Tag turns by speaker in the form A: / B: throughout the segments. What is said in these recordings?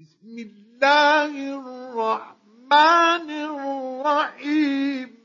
A: بسم الله الرحمن الرحيم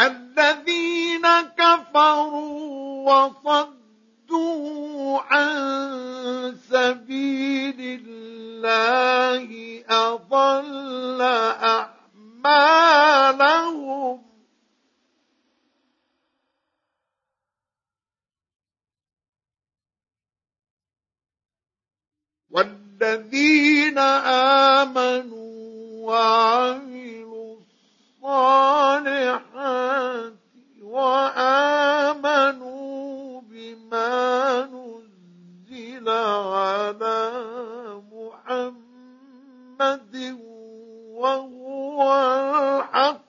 A: الذين كفروا وصدوا عن سبيل الله أضل أعمالهم والذين آمنوا وعملوا الصالحات وآمنوا بما نزل على محمد وهو الحق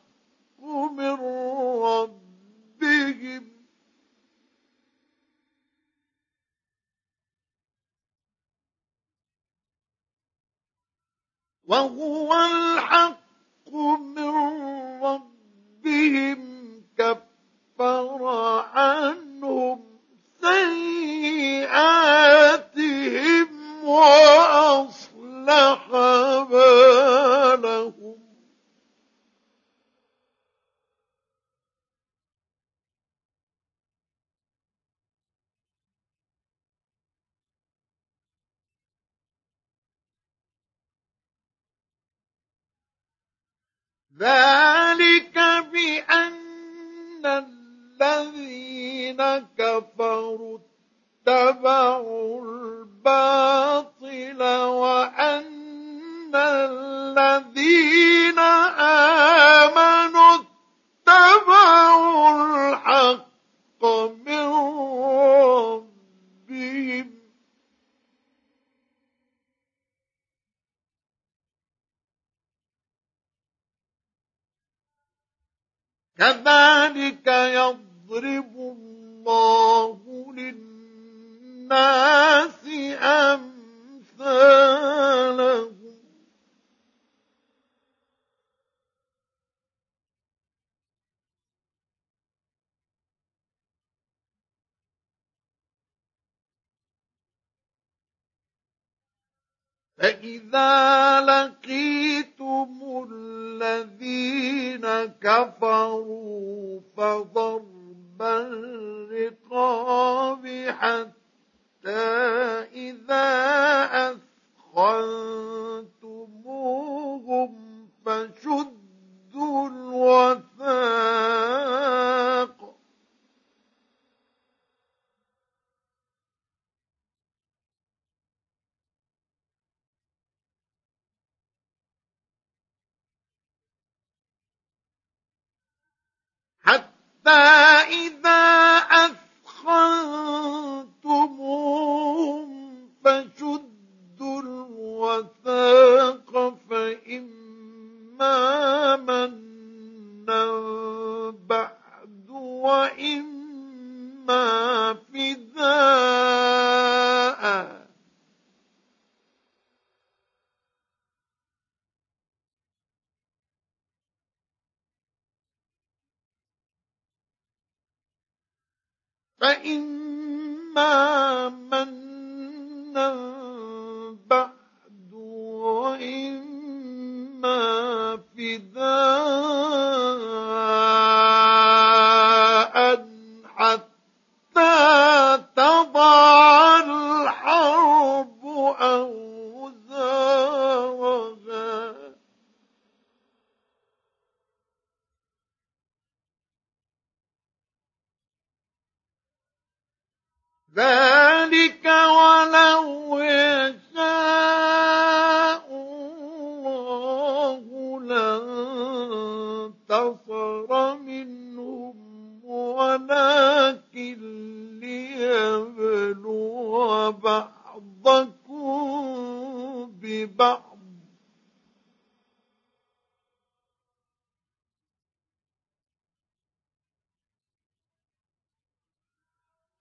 A: 万户。ذلك بأن الذين كفروا اتبعوا الباطل وأن إذا فإن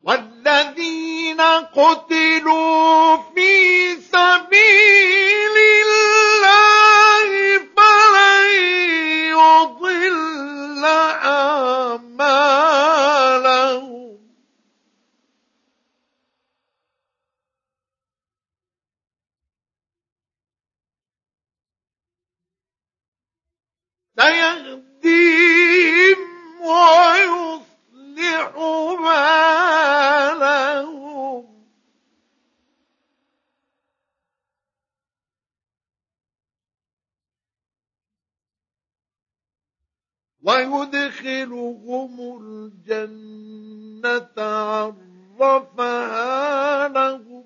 A: والذين قتلوا ويدخلهم الجنة عرفها لهم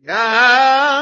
A: يا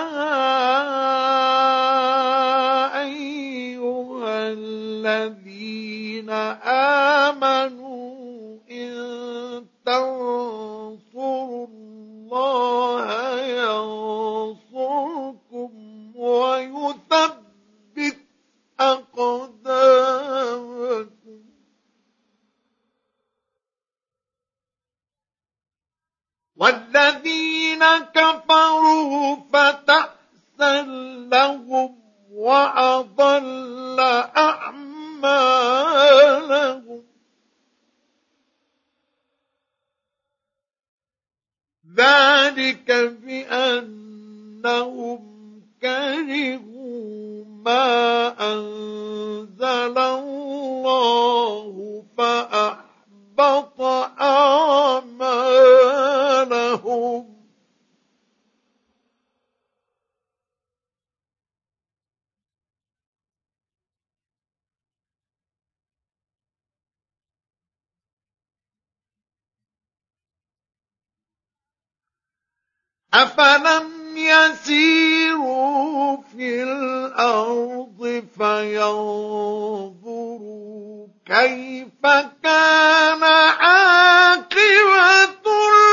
A: أفلم يسيروا في الأرض فينظروا كيف كان عاقبة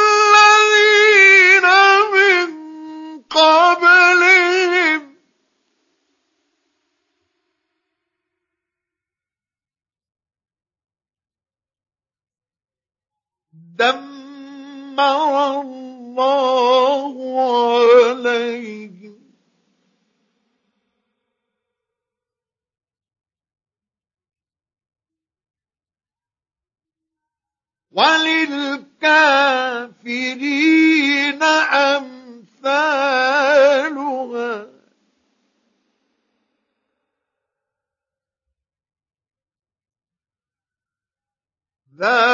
A: الذين من قبلهم دمر الله الله عليه وللكافرين أمثالها ذلك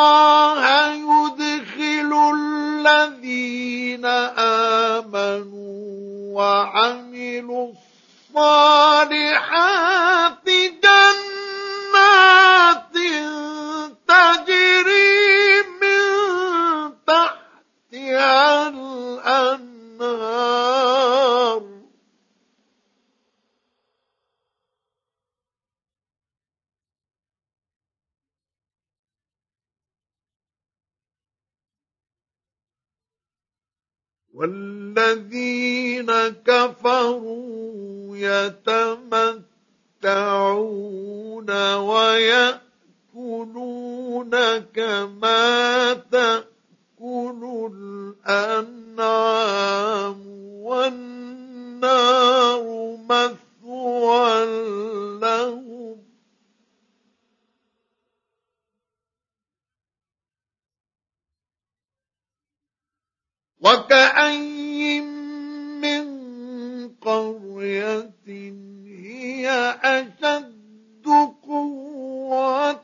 A: الله يدخل الذين آمنوا وعملوا الصالحات والذين كفروا يتمتعون ويأكلون كما تأكل الأنعام والنار مثوى لهم وكأي من قرية هي أشد قوة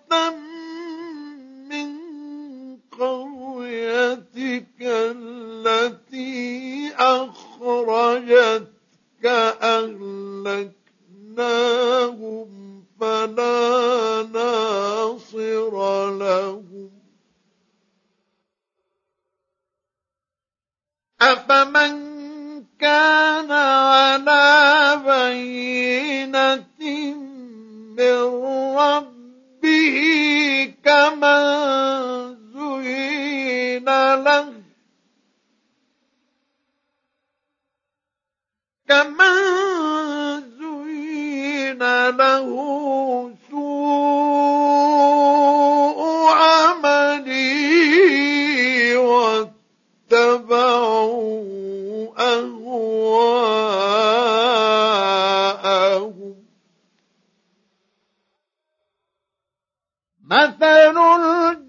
A: Oh.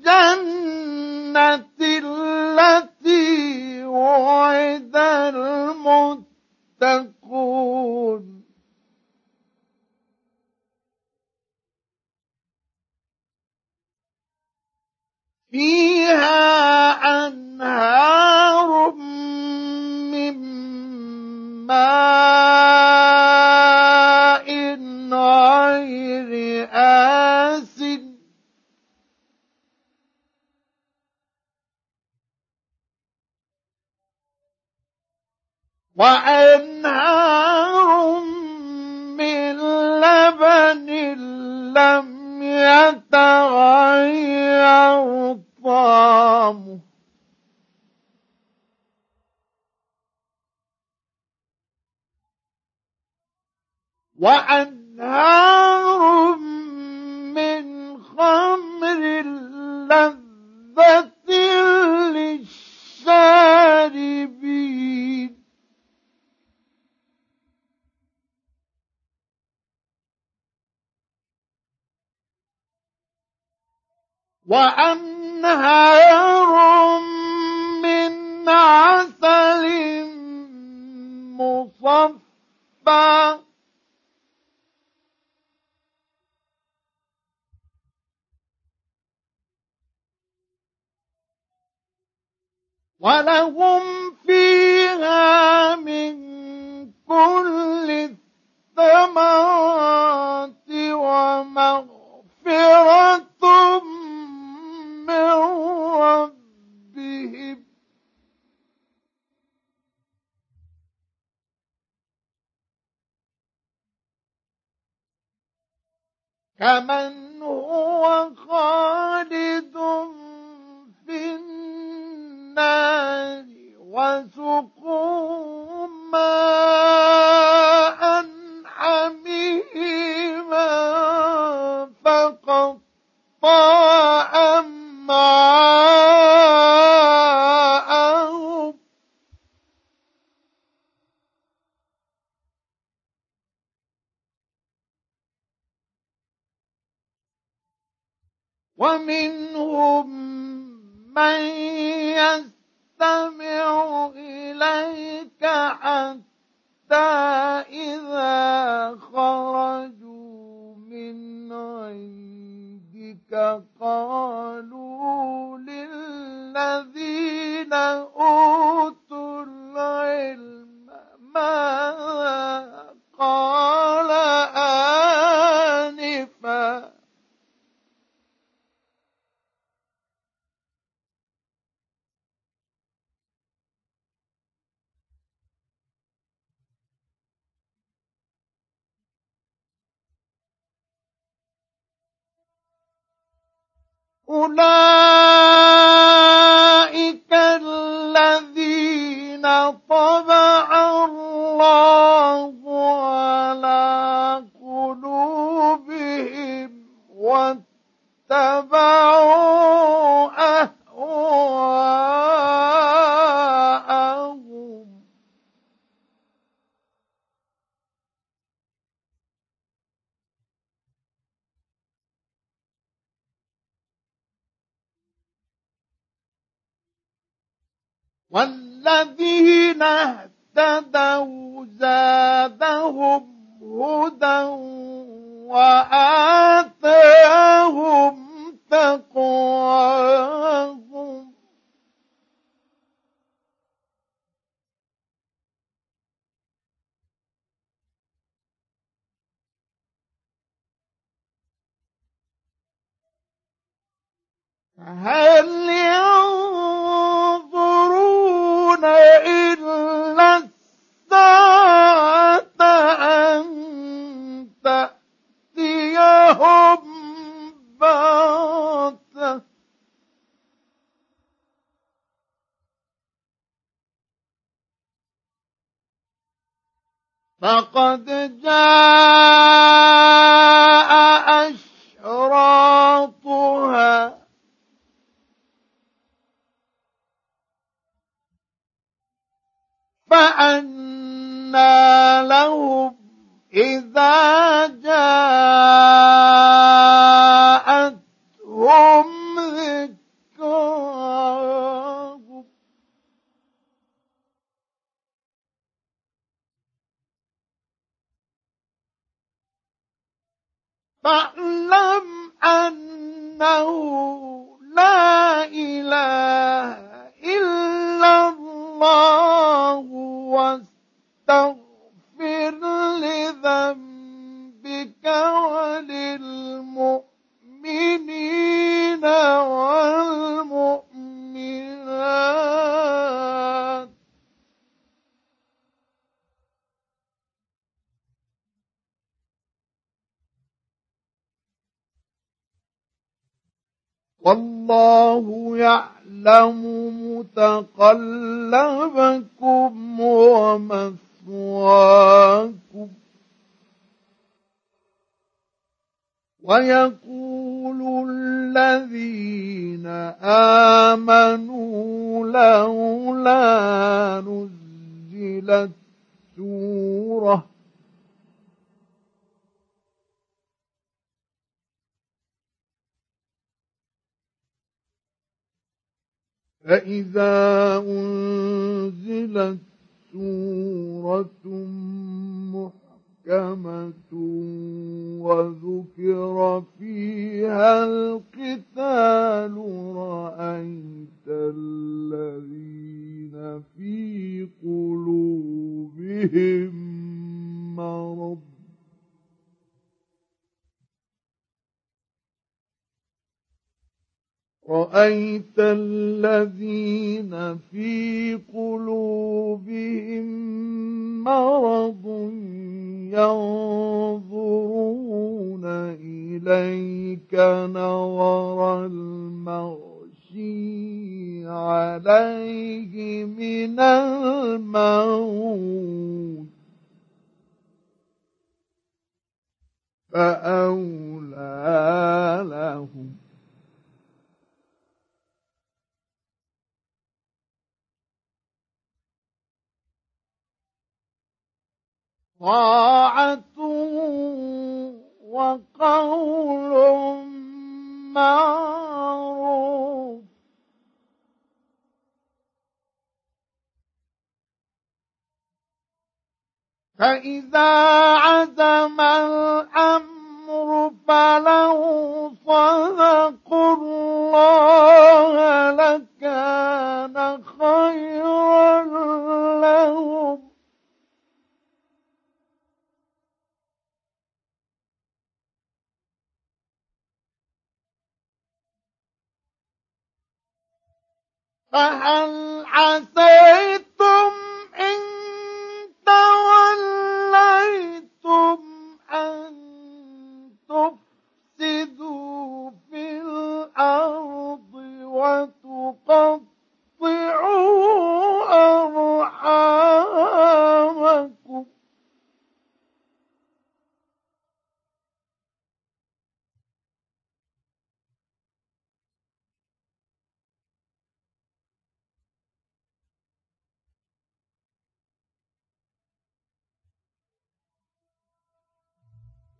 A: وأنهار من خمر لذة للشاربين وأنهار من عسل مصفى ولهم فيها من كل الثمرات ومغفرة من ربهم كمن هو خالق 猪 أولئك لهم هدى قد جاء أشراطها فأنا لهم إذا ربكم ومثواكم ويقول الذين امنوا لولا نزلت سوره فإذا أنزلت سورة محكمة وذكر فيها القتال رأيت الذين في قلوبهم مرض رايت الذين في قلوبهم مرض ينظرون اليك نظر المغشي عليه من الموت فاولى لهم طاعة وقول معروف فإذا عزم الأمر فلو صدقوا الله فهل عسيت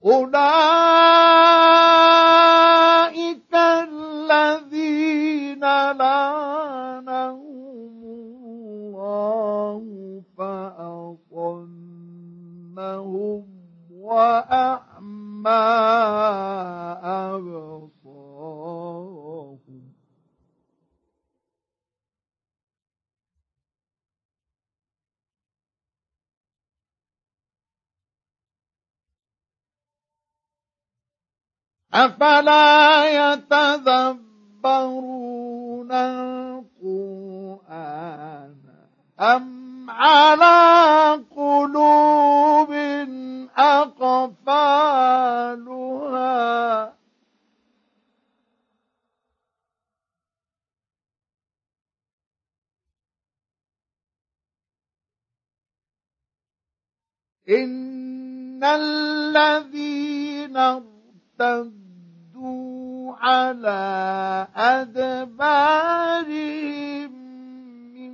A: أولئك الذين أفلا على أدبارهم من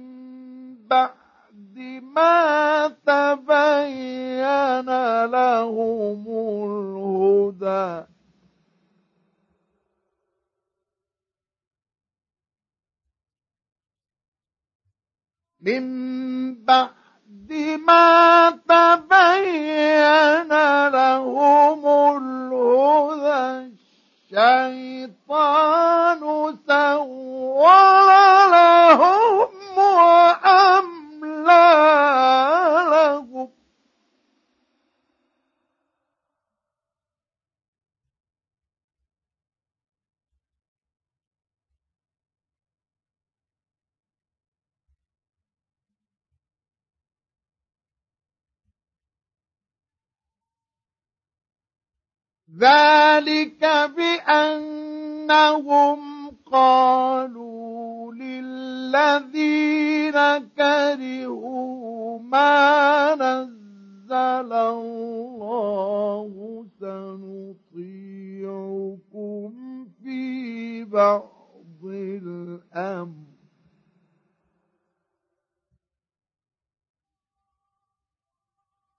A: بعد ما تبين لهم الهدى من بعد ما تبين لهم الهدى الشيطان سول لهم وأملاهم ذلك بأنهم قالوا للذين كرهوا ما نزل الله سنطيعكم في بعض الأمر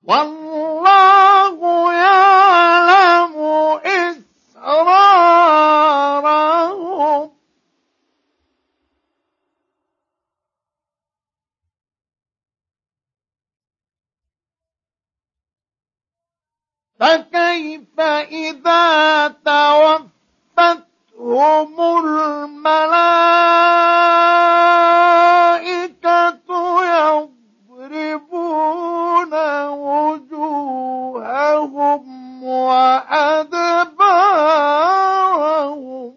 A: والله يعلم إسرارهم فكيف إذا توفتهم الملائكة وأدبارهم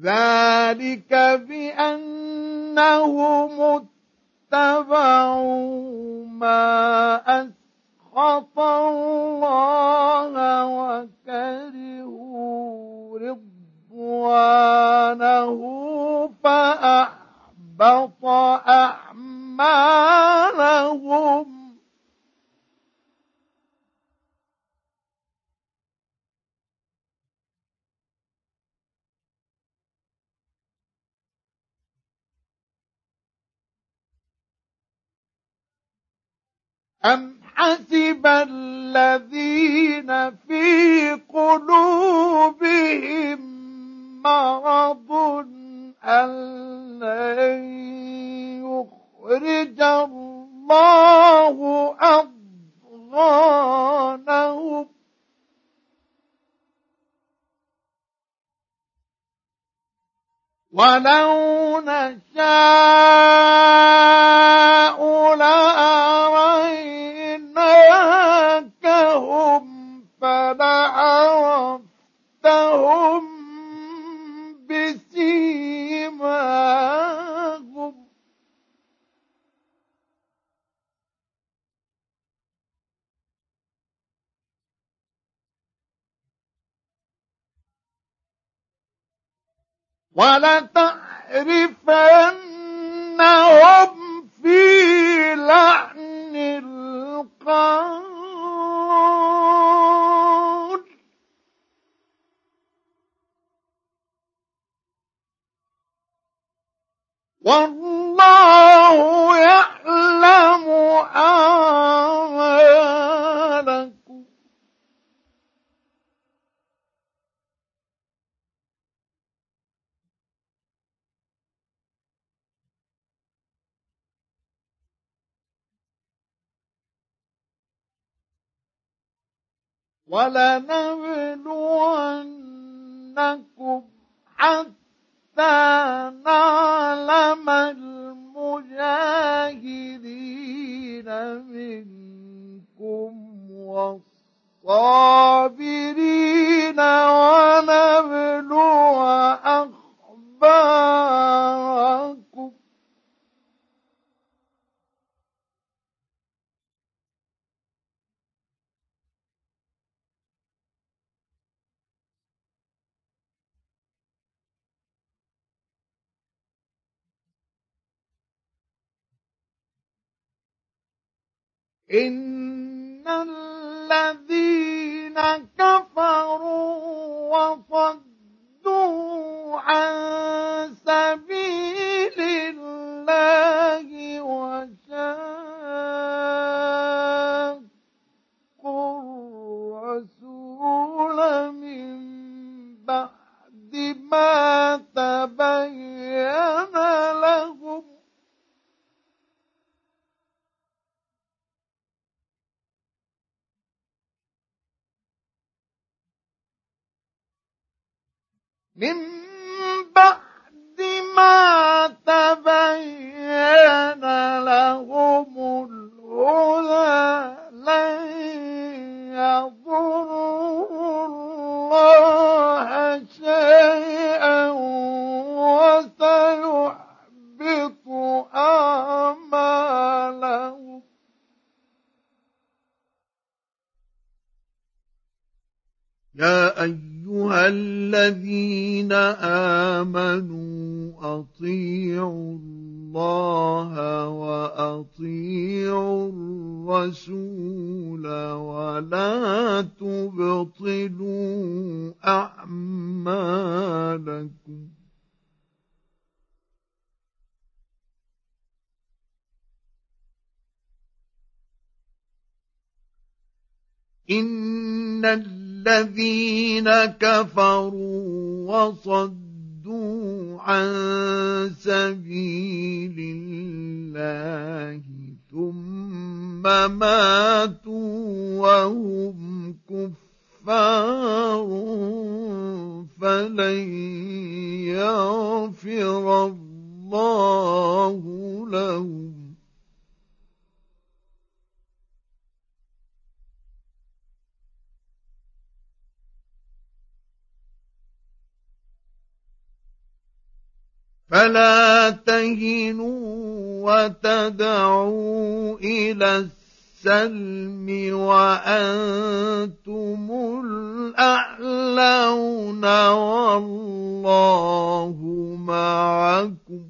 A: ذلك بأنهم اتبعوا ما أسلموا سخط الله وكرهوا رضوانه فأحبط أعمالهم أم حسب الذين في قلوبهم مرض أن لن يخرج الله أضغانهم ولو نشاء لأرينا فأخذناكهم فلعرفتهم بسيماهم ولتعرفنهم في لعنة ولنبلونكم حتى نعلم المجاهدين منكم والصابرين ونبلو أخ إن الذين كفروا وصدوا عن من بعد ما كفروا وصدوا عن سبيل الله ثم ماتوا وهم كفار فلن يغفر الله لهم فلا تهنوا وتدعوا إلى السلم وأنتم الأعلون والله معكم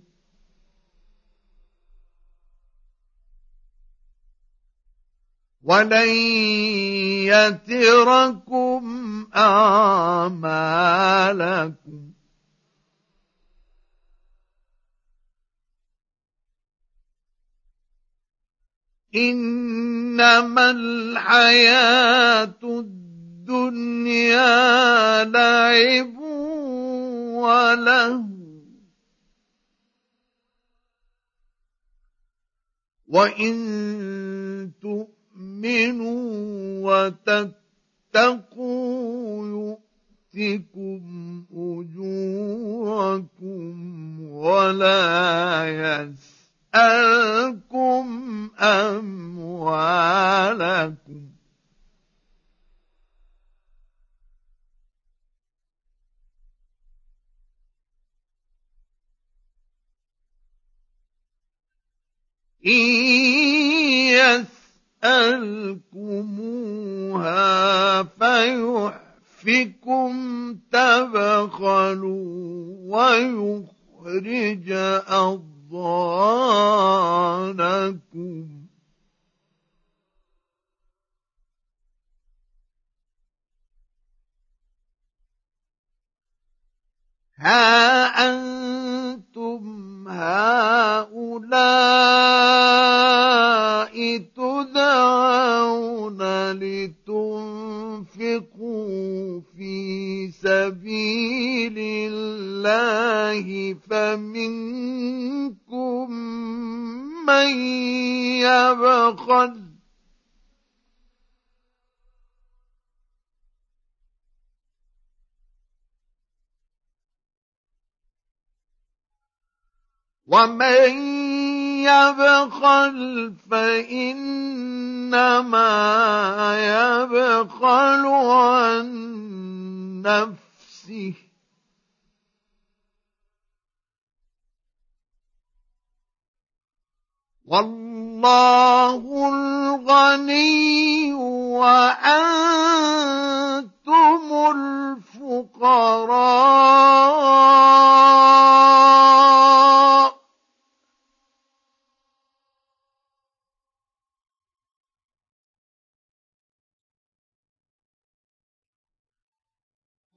A: ولن يتركم أعمالكم انما الحياه الدنيا لعب وله وان تؤمنوا وتتقوا يؤتكم اجوركم ولا يسر أسألكم أموالكم إن يسألكموها فيحفكم تبخلوا ويخرج أرض رضوانكم أنتم هؤلاء تدعون لتنفقوا في سبيل الله فمنكم من يبخل ومن يبخل فانما يبخل عن نفسه والله الغني وانتم الفقراء